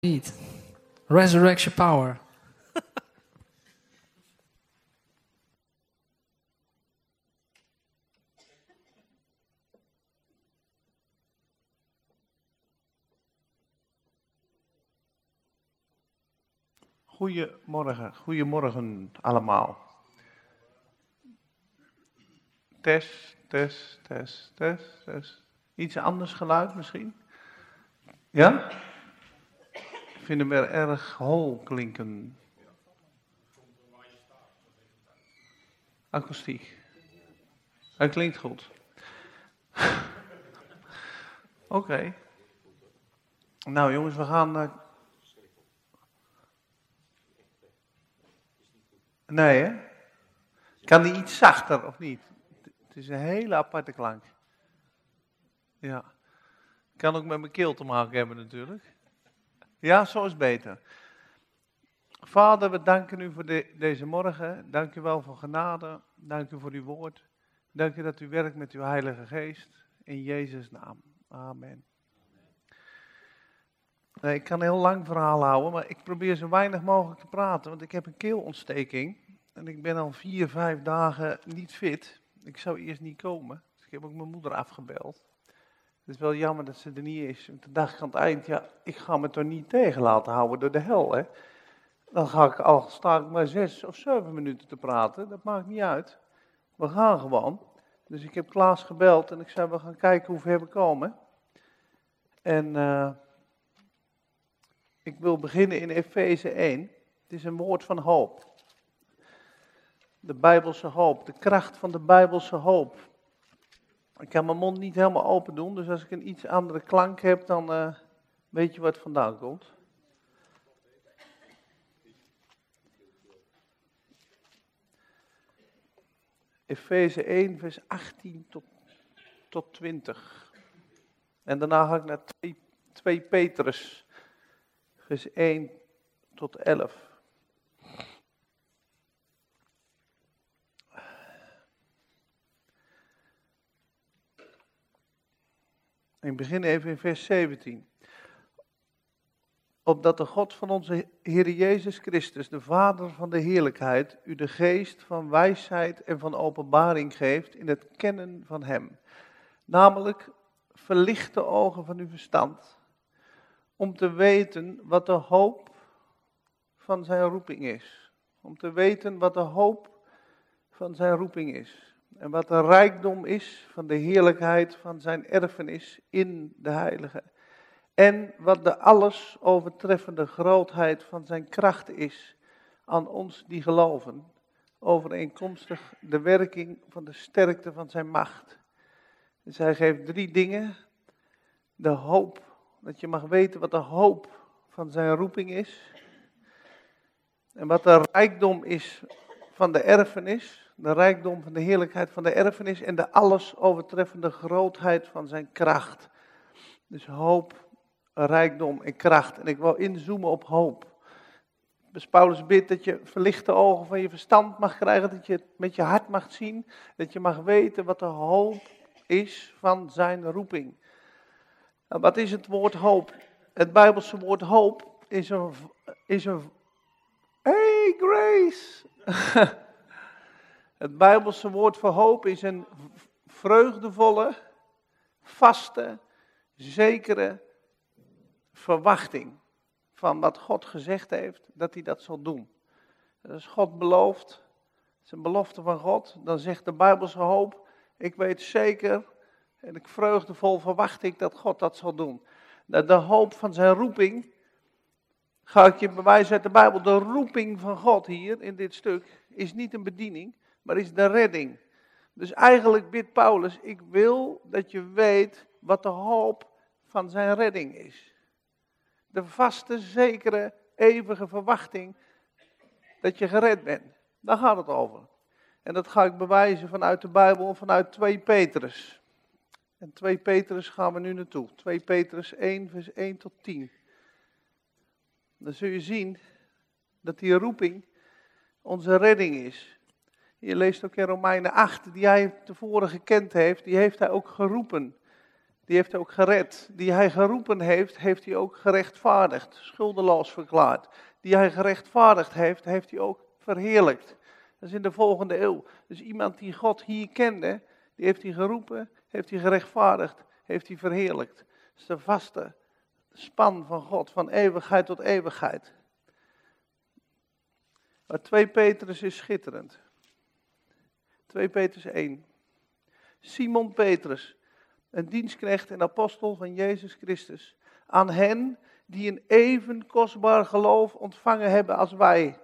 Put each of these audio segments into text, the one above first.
need. Resurrection power. Goedemorgen, goedemorgen allemaal. Test, test, test, test, test. Iets anders geluid misschien? Ja? Vind hem er erg hol klinken. Akoestiek. Hij klinkt goed. Oké. Nou jongens, we gaan... Nee hè? Kan die iets zachter of niet? Het is een hele aparte klank. Ja. Kan ook met mijn keel te maken hebben natuurlijk. Ja, zo is beter. Vader, we danken u voor de, deze morgen. Dank u wel voor genade. Dank u voor uw woord. Dank u dat u werkt met uw Heilige Geest. In Jezus' naam. Amen. Ik kan een heel lang verhaal houden, maar ik probeer zo weinig mogelijk te praten, want ik heb een keelontsteking. En ik ben al vier, vijf dagen niet fit. Ik zou eerst niet komen. Dus ik heb ook mijn moeder afgebeld. Het is wel jammer dat ze er niet is. Want de dag aan het eind, ja, ik ga me toch niet tegen laten houden door de hel, hè. Dan ga ik al, sta ik maar zes of zeven minuten te praten. Dat maakt niet uit. We gaan gewoon. Dus ik heb Klaas gebeld en ik zei, we gaan kijken hoe ver we komen. En uh, ik wil beginnen in Efeze 1. Het is een woord van hoop. De Bijbelse hoop, de kracht van de Bijbelse hoop. Ik kan mijn mond niet helemaal open doen, dus als ik een iets andere klank heb, dan uh, weet je wat vandaan komt. Efeze 1, vers 18 tot, tot 20. En daarna ga ik naar 2, 2 Petrus, vers 1 tot 11. Ik begin even in vers 17. Opdat de God van onze Heer Jezus Christus, de Vader van de heerlijkheid, u de geest van wijsheid en van openbaring geeft in het kennen van Hem. Namelijk verlicht de ogen van uw verstand, om te weten wat de hoop van zijn roeping is. Om te weten wat de hoop van zijn roeping is en wat de rijkdom is van de heerlijkheid van zijn erfenis in de heilige. En wat de alles overtreffende grootheid van zijn kracht is aan ons die geloven, overeenkomstig de werking van de sterkte van zijn macht. Dus hij geeft drie dingen. De hoop, dat je mag weten wat de hoop van zijn roeping is. En wat de rijkdom is van de erfenis de rijkdom van de heerlijkheid van de erfenis en de alles overtreffende grootheid van zijn kracht. Dus hoop, rijkdom en kracht. En ik wil inzoomen op hoop. Dus Paulus bidt dat je verlichte ogen van je verstand mag krijgen, dat je het met je hart mag zien, dat je mag weten wat de hoop is van zijn roeping. Nou, wat is het woord hoop? Het Bijbelse woord hoop is een, is een hey Grace! Het Bijbelse woord voor hoop is een vreugdevolle, vaste, zekere verwachting van wat God gezegd heeft, dat hij dat zal doen. Als God belooft, het is een belofte van God, dan zegt de Bijbelse hoop, ik weet zeker en ik vreugdevol verwacht ik dat God dat zal doen. De hoop van zijn roeping, ga ik je bewijzen uit de Bijbel, de roeping van God hier in dit stuk is niet een bediening, maar is de redding. Dus eigenlijk bidt Paulus, ik wil dat je weet wat de hoop van zijn redding is. De vaste, zekere, eeuwige verwachting dat je gered bent. Daar gaat het over. En dat ga ik bewijzen vanuit de Bijbel, vanuit 2 Petrus. En 2 Petrus gaan we nu naartoe. 2 Petrus 1, vers 1 tot 10. Dan zul je zien dat die roeping onze redding is. Je leest ook in Romeinen 8, die hij tevoren gekend heeft, die heeft hij ook geroepen. die heeft hij ook gered. Die hij geroepen heeft, heeft hij ook gerechtvaardigd, schuldeloos verklaard. Die hij gerechtvaardigd heeft, heeft hij ook verheerlijkt. Dat is in de volgende eeuw. Dus iemand die God hier kende, die heeft hij geroepen, heeft hij gerechtvaardigd, heeft hij verheerlijkt. Is de vaste span van God, van eeuwigheid tot eeuwigheid. Maar 2 Petrus is schitterend. 2 Petrus 1. Simon Petrus, een dienstknecht en apostel van Jezus Christus. Aan hen die een even kostbaar geloof ontvangen hebben als wij.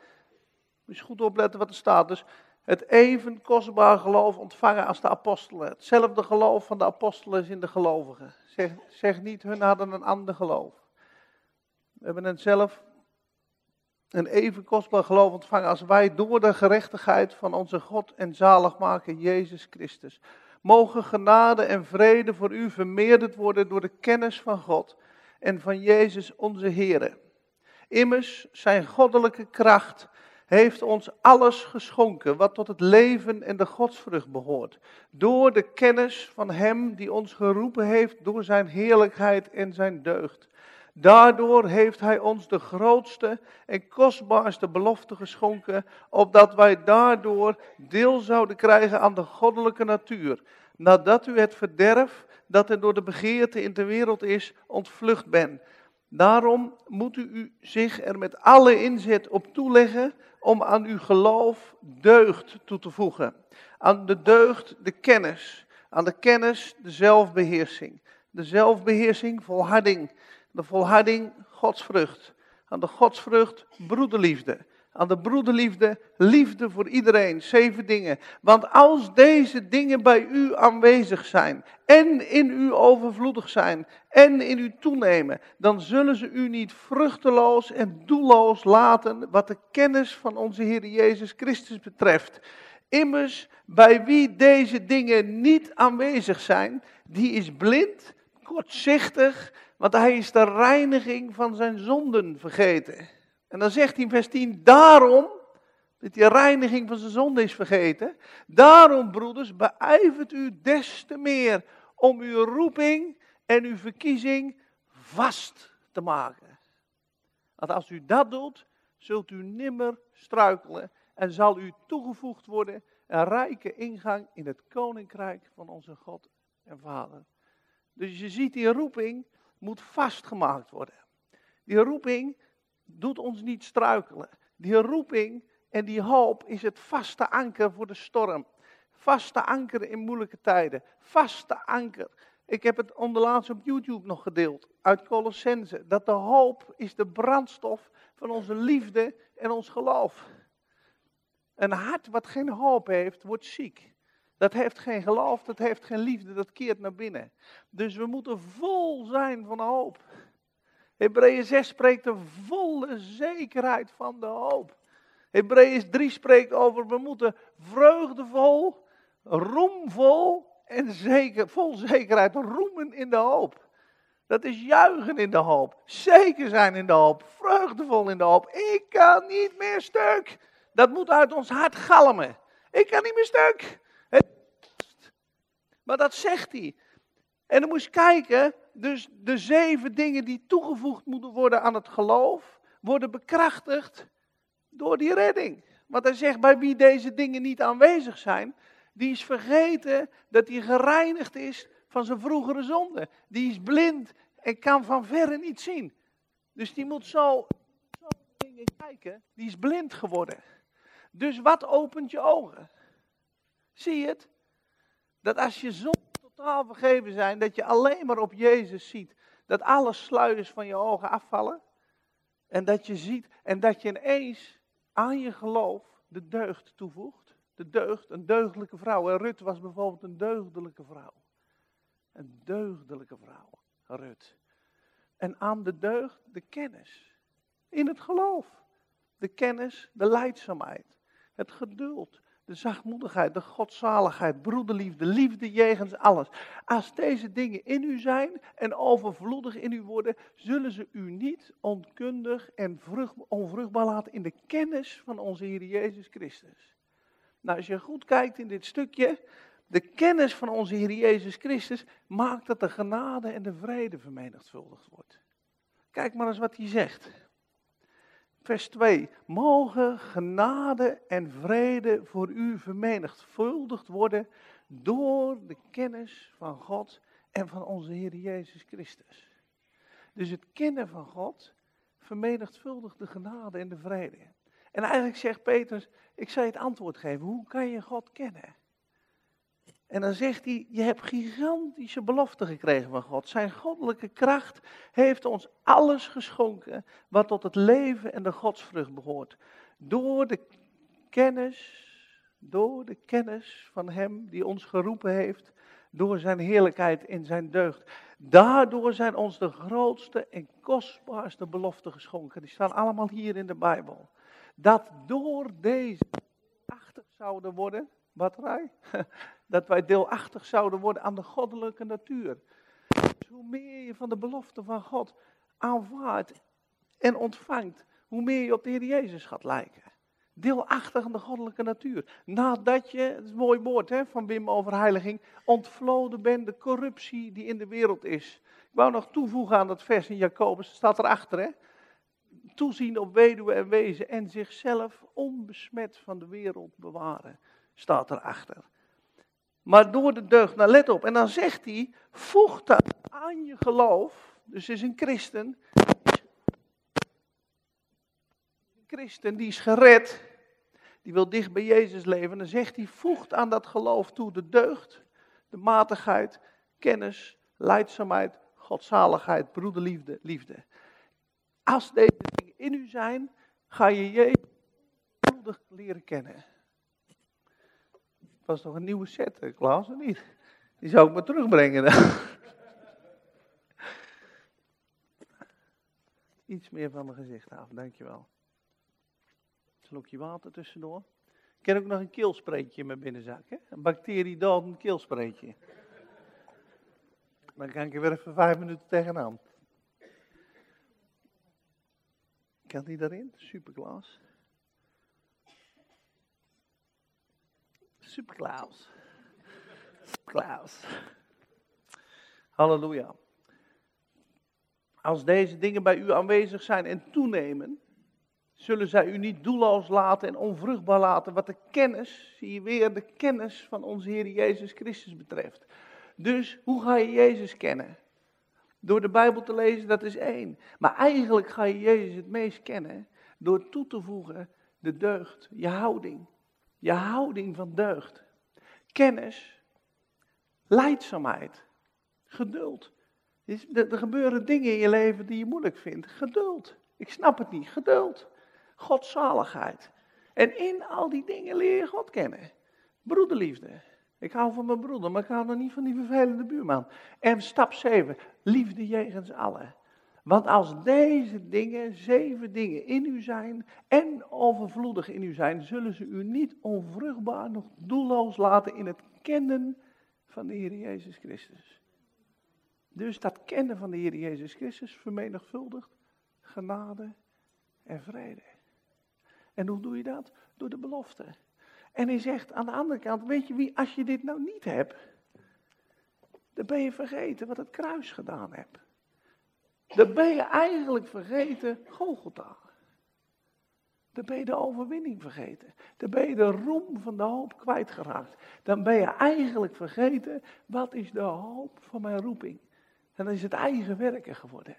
Je goed opletten wat er staat. Dus het even kostbaar geloof ontvangen als de apostelen. Hetzelfde geloof van de apostelen is in de gelovigen. Zeg, zeg niet, hun hadden een ander geloof. We hebben het zelf een even kostbaar geloof ontvangen als wij door de gerechtigheid van onze God en zaligmaker Jezus Christus. Mogen genade en vrede voor u vermeerderd worden door de kennis van God en van Jezus onze Heer. Immers, zijn goddelijke kracht heeft ons alles geschonken wat tot het leven en de godsvrucht behoort. Door de kennis van Hem die ons geroepen heeft door Zijn heerlijkheid en Zijn deugd. Daardoor heeft Hij ons de grootste en kostbaarste belofte geschonken, opdat wij daardoor deel zouden krijgen aan de goddelijke natuur, nadat u het verderf dat er door de begeerte in de wereld is, ontvlucht bent. Daarom moet u zich er met alle inzet op toeleggen om aan uw geloof deugd toe te voegen. Aan de deugd de kennis, aan de kennis de zelfbeheersing. De zelfbeheersing volharding, de volharding godsvrucht. Aan de godsvrucht broederliefde aan de broederliefde, liefde voor iedereen. Zeven dingen. Want als deze dingen bij u aanwezig zijn en in u overvloedig zijn en in u toenemen, dan zullen ze u niet vruchteloos en doelloos laten wat de kennis van onze Heer Jezus Christus betreft. Immers, bij wie deze dingen niet aanwezig zijn, die is blind, kortzichtig, want hij is de reiniging van zijn zonden vergeten. En dan zegt hij in vers 10, daarom, dat die reiniging van zijn zonde is vergeten, daarom broeders, beijvert u des te meer om uw roeping en uw verkiezing vast te maken. Want als u dat doet, zult u nimmer struikelen en zal u toegevoegd worden een rijke ingang in het koninkrijk van onze God en Vader. Dus je ziet, die roeping moet vastgemaakt worden. Die roeping doet ons niet struikelen. Die roeping en die hoop is het vaste anker voor de storm. Vaste anker in moeilijke tijden. Vaste anker. Ik heb het onderlaatst op YouTube nog gedeeld uit Colossense. Dat de hoop is de brandstof van onze liefde en ons geloof. Een hart wat geen hoop heeft, wordt ziek. Dat heeft geen geloof, dat heeft geen liefde, dat keert naar binnen. Dus we moeten vol zijn van hoop. Hebreeën 6 spreekt de volle zekerheid van de hoop. Hebreeën 3 spreekt over we moeten vreugdevol, roemvol en zeker, vol zekerheid roemen in de hoop. Dat is juichen in de hoop, zeker zijn in de hoop, vreugdevol in de hoop. Ik kan niet meer stuk. Dat moet uit ons hart galmen. Ik kan niet meer stuk. Maar dat zegt hij. En dan moest kijken, dus de zeven dingen die toegevoegd moeten worden aan het geloof, worden bekrachtigd door die redding. Want hij zegt, bij wie deze dingen niet aanwezig zijn, die is vergeten dat hij gereinigd is van zijn vroegere zonde. Die is blind en kan van verre niet zien. Dus die moet zo, zo dingen kijken, die is blind geworden. Dus wat opent je ogen? Zie je het? Dat als je zonde totaal vergeven zijn, dat je alleen maar op Jezus ziet. Dat alle sluiers van je ogen afvallen. En dat je ziet, en dat je ineens aan je geloof de deugd toevoegt. De deugd, een deugdelijke vrouw. En Rut was bijvoorbeeld een deugdelijke vrouw. Een deugdelijke vrouw, Rut. En aan de deugd de kennis. In het geloof. De kennis, de leidzaamheid. Het geduld, de zachtmoedigheid, de godzaligheid, broederliefde, liefde jegens alles. Als deze dingen in u zijn en overvloedig in u worden, zullen ze u niet onkundig en onvruchtbaar laten in de kennis van onze Heer Jezus Christus. Nou, als je goed kijkt in dit stukje, De kennis van onze Heer Jezus Christus maakt dat de genade en de vrede vermenigvuldigd wordt. Kijk maar eens wat hij zegt. Vers 2. Mogen genade en vrede voor u vermenigvuldigd worden door de kennis van God en van onze Heer Jezus Christus. Dus het kennen van God vermenigvuldigt de genade en de vrede. En eigenlijk zegt Petrus, ik zal je het antwoord geven, hoe kan je God kennen? En dan zegt hij, je hebt gigantische beloften gekregen van God. Zijn goddelijke kracht heeft ons alles geschonken wat tot het leven en de godsvrucht behoort. Door de kennis, door de kennis van Hem die ons geroepen heeft, door Zijn heerlijkheid in Zijn deugd. Daardoor zijn ons de grootste en kostbaarste beloften geschonken. Die staan allemaal hier in de Bijbel. Dat door deze achtig zouden worden, batterij, dat wij deelachtig zouden worden aan de goddelijke natuur. Dus hoe meer je van de belofte van God aanvaardt en ontvangt, hoe meer je op de Heer Jezus gaat lijken. Deelachtig aan de goddelijke natuur. Nadat je, het is een mooi woord hè, van Wim over heiliging, ontvloden bent de corruptie die in de wereld is. Ik wou nog toevoegen aan dat vers in Jacobus, staat erachter hè. Toezien op weduwe en wezen en zichzelf onbesmet van de wereld bewaren, staat erachter. Maar door de deugd, nou let op, en dan zegt hij, voeg aan je geloof, dus is een christen, christen die is gered, die wil dicht bij Jezus leven, dan zegt hij, voegt aan dat geloof toe de deugd, de matigheid, kennis, leidzaamheid, godzaligheid, broederliefde, liefde. Als deze dingen in u zijn, ga je Jezus leren kennen. Was toch een nieuwe set, Klaas, of niet? Die zou ik maar terugbrengen dan. Iets meer van mijn gezicht af, dankjewel slokje water tussendoor. Ik heb ook nog een keelspreetje in mijn binnenzak. Hè? Een bacteriedodend keelspreetje. Dan kan ik er weer even vijf minuten tegenaan. Kan die daarin? Superklaas. Superklaas. Superklaas. Halleluja. Als deze dingen bij u aanwezig zijn en toenemen, zullen zij u niet doelloos laten en onvruchtbaar laten wat de kennis, zie je weer, de kennis van onze Heer Jezus Christus betreft. Dus hoe ga je Jezus kennen? Door de Bijbel te lezen, dat is één. Maar eigenlijk ga je Jezus het meest kennen door toe te voegen de deugd, je houding. Je houding van deugd. Kennis, leidzaamheid, geduld. Er gebeuren dingen in je leven die je moeilijk vindt. Geduld. Ik snap het niet. Geduld. Godzaligheid. En in al die dingen leer je God kennen. Broederliefde. Ik hou van mijn broeder, maar ik hou nog niet van die vervelende buurman. En stap 7. Liefde jegens allen. Want als deze dingen, zeven dingen in u zijn en overvloedig in u zijn, zullen ze u niet onvruchtbaar, nog doelloos laten in het kennen van de Heer Jezus Christus. Dus dat kennen van de Heer Jezus Christus vermenigvuldigt genade en vrede. En hoe doe je dat? Door de belofte. En hij zegt aan de andere kant, weet je wie, als je dit nou niet hebt, dan ben je vergeten wat het kruis gedaan hebt. Dan ben je eigenlijk vergeten Golgotha. Dan ben je de overwinning vergeten. Dan ben je de roem van de hoop kwijtgeraakt. Dan ben je eigenlijk vergeten, wat is de hoop van mijn roeping? Dan is het eigen werken geworden.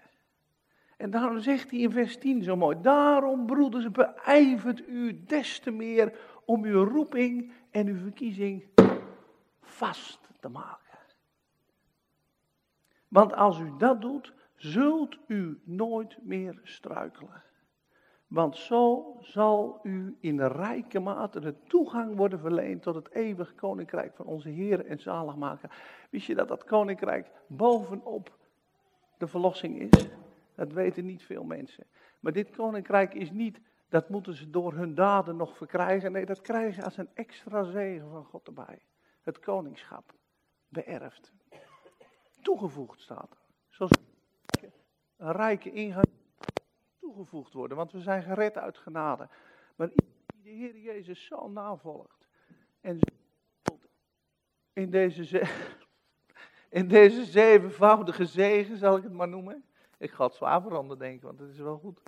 En daarom zegt hij in vers 10 zo mooi: Daarom, broeders, beijvert u des te meer om uw roeping en uw verkiezing vast te maken. Want als u dat doet, zult u nooit meer struikelen. Want zo zal u in rijke mate de toegang worden verleend tot het eeuwige koninkrijk van onze Heer en zaligmaker. Wist je dat dat koninkrijk bovenop de verlossing is? Dat weten niet veel mensen. Maar dit koninkrijk is niet, dat moeten ze door hun daden nog verkrijgen. Nee, dat krijgen ze als een extra zegen van God erbij. Het koningschap, beërfd. Toegevoegd staat. Zoals rijke ingang toegevoegd worden, want we zijn gered uit genade. Maar die de Heer Jezus zo navolgt en in deze, ze- in deze zevenvoudige zegen, zal ik het maar noemen. Ik ga het zwaar veranderen, denk ik, want het is wel goed.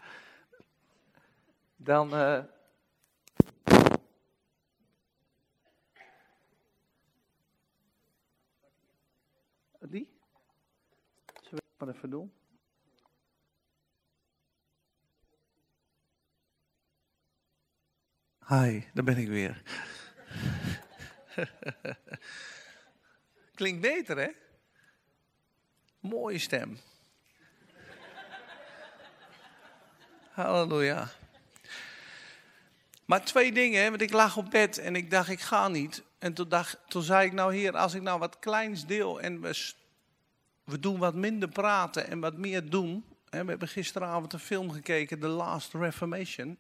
Dan. eh, die? Zullen we het maar even doen? Hi, daar ben ik weer. Klinkt beter, hè? Mooie stem. Halleluja. Maar twee dingen, want ik lag op bed en ik dacht, ik ga niet. En toen, dacht, toen zei ik, nou heer, als ik nou wat kleins deel en we, we doen wat minder praten en wat meer doen. Hè, we hebben gisteravond een film gekeken, The Last Reformation.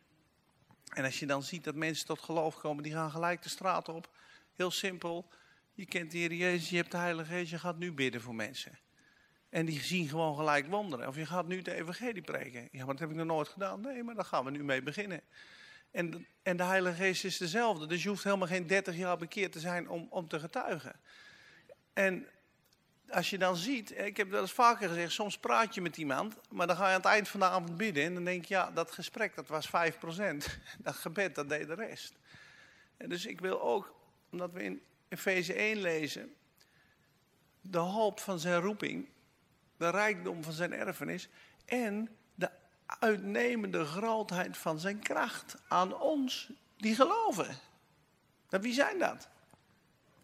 En als je dan ziet dat mensen tot geloof komen, die gaan gelijk de straat op. Heel simpel, je kent de Heer Jezus, je hebt de Heilige Geest, je gaat nu bidden voor mensen. En die zien gewoon gelijk wonderen. Of je gaat nu de evangelie preken. Ja, maar dat heb ik nog nooit gedaan. Nee, maar daar gaan we nu mee beginnen. En, en de Heilige Geest is dezelfde. Dus je hoeft helemaal geen 30 jaar bekeerd te zijn om, om te getuigen. En als je dan ziet, ik heb wel eens vaker gezegd, soms praat je met iemand, maar dan ga je aan het eind van de avond bidden en dan denk je, ja, dat gesprek dat was 5%, dat gebed dat deed de rest. En dus ik wil ook, omdat we in Efeze 1 lezen, de hoop van zijn roeping, de rijkdom van zijn erfenis en de uitnemende grootheid van zijn kracht aan ons die geloven. Wie zijn dat?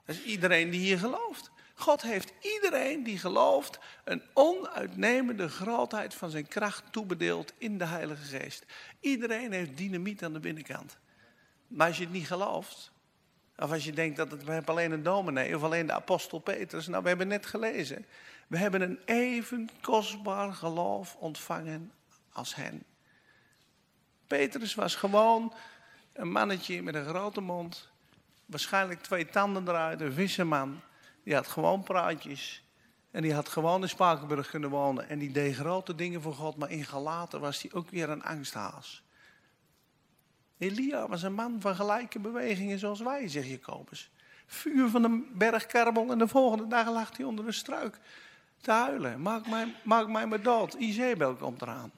Dat is iedereen die hier gelooft. God heeft iedereen die gelooft een onuitnemende grootheid van zijn kracht toebedeeld in de Heilige Geest. Iedereen heeft dynamiet aan de binnenkant. Maar als je het niet gelooft, of als je denkt dat het, we hebben alleen een dominee of alleen de apostel Petrus. Nou, we hebben net gelezen. We hebben een even kostbaar geloof ontvangen als hen. Petrus was gewoon een mannetje met een grote mond. Waarschijnlijk twee tanden eruit, een visserman. Die had gewoon praatjes. En die had gewoon in Spakenburg kunnen wonen. En die deed grote dingen voor God. Maar in Galaten was hij ook weer een angsthaas. Elia was een man van gelijke bewegingen zoals wij, zegt Jacobus. Vuur van de berg Karmel en de volgende dag lag hij onder een struik te huilen. Maak mij, maak mij maar dood. Izebel komt eraan.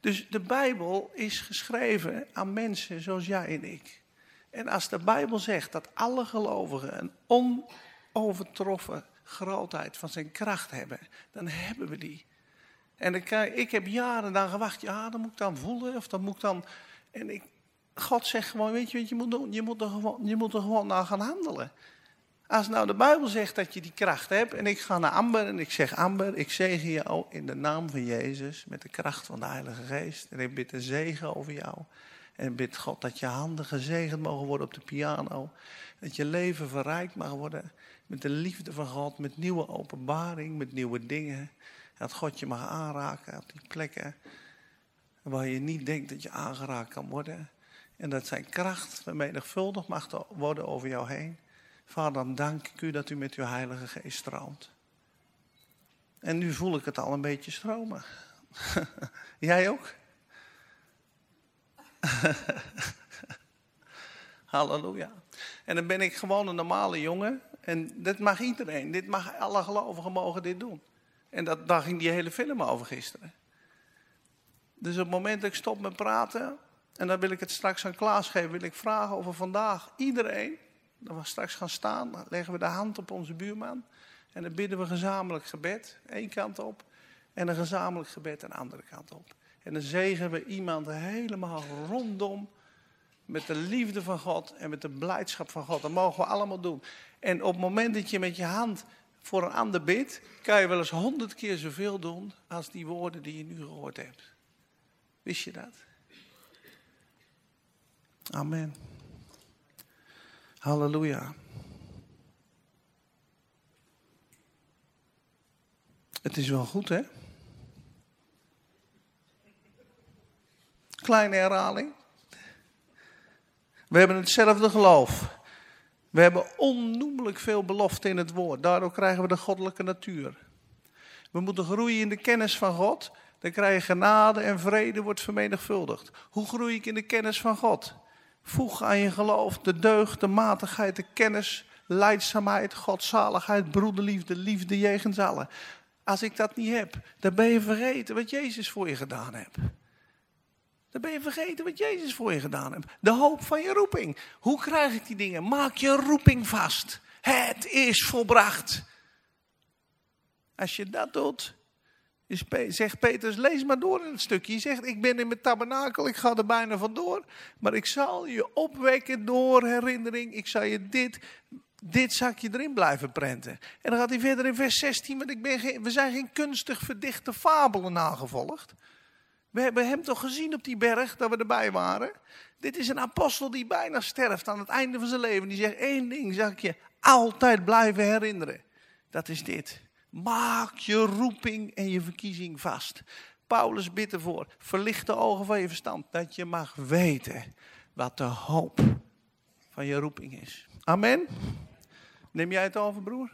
Dus de Bijbel is geschreven aan mensen zoals jij en ik. En als de Bijbel zegt dat alle gelovigen een onovertroffen grootheid van zijn kracht hebben, dan hebben we die. En ik, ik heb jaren dan gewacht, ja, dat moet ik dan voelen of dat moet ik dan. En ik, God zegt gewoon, weet je je moet? Je moet, er gewoon, je moet er gewoon naar gaan handelen. Als nou de Bijbel zegt dat je die kracht hebt en ik ga naar Amber en ik zeg Amber, ik zegen jou in de naam van Jezus met de kracht van de Heilige Geest. En ik bid een zegen over jou. En ik bid God dat je handen gezegend mogen worden op de piano. Dat je leven verrijkt mag worden met de liefde van God, met nieuwe openbaring, met nieuwe dingen. Dat God je mag aanraken op die plekken waar je niet denkt dat je aangeraakt kan worden. En dat zijn kracht vermenigvuldigd mag worden over jou heen. Vader, dan dank ik u dat u met uw Heilige Geest stroomt. En nu voel ik het al een beetje stromen. Jij ook? Halleluja. En dan ben ik gewoon een normale jongen. En dit mag iedereen. Dit mag, alle gelovigen mogen dit doen. En dat, daar ging die hele film over gisteren. Dus op het moment dat ik stop met praten, en dan wil ik het straks aan Klaas geven, wil ik vragen of er vandaag iedereen, dat we straks gaan staan, dan leggen we de hand op onze buurman. En dan bidden we gezamenlijk gebed, één kant op, en een gezamenlijk gebed de andere kant op. En dan zegen we iemand helemaal rondom met de liefde van God en met de blijdschap van God. Dat mogen we allemaal doen. En op het moment dat je met je hand voor een ander bidt, kan je wel eens honderd keer zoveel doen als die woorden die je nu gehoord hebt. Wist je dat? Amen. Halleluja. Het is wel goed, hè? Kleine herhaling. We hebben hetzelfde geloof. We hebben onnoemelijk veel belofte in het woord. Daardoor krijgen we de goddelijke natuur. We moeten groeien in de kennis van God. Dan krijg je genade en vrede wordt vermenigvuldigd. Hoe groei ik in de kennis van God? Voeg aan je geloof de deugd, de matigheid, de kennis leidzaamheid, godzaligheid, broederliefde, liefde jegens allen. Als ik dat niet heb, dan ben je vergeten wat Jezus voor je gedaan heeft. Dan ben je vergeten wat Jezus voor je gedaan heeft. De hoop van je roeping. Hoe krijg ik die dingen? Maak je roeping vast. Het is volbracht. Als je dat doet, zegt Petrus, lees maar door in het stukje. Je zegt, ik ben in mijn tabernakel, ik ga er bijna vandoor. Maar ik zal je opwekken door herinnering. Ik zal je dit, dit zakje erin blijven prenten. En dan gaat hij verder in vers 16, want ik ben geen, we zijn geen kunstig verdichte fabelen nagevolgd. We hebben hem toch gezien op die berg, dat we erbij waren. Dit is een apostel die bijna sterft aan het einde van zijn leven. Die zegt één ding, zal ik je altijd blijven herinneren. Dat is dit. Maak je roeping en je verkiezing vast. Paulus bidt ervoor, verlicht de ogen van je verstand, dat je mag weten wat de hoop van je roeping is. Amen. Neem jij het over, broer?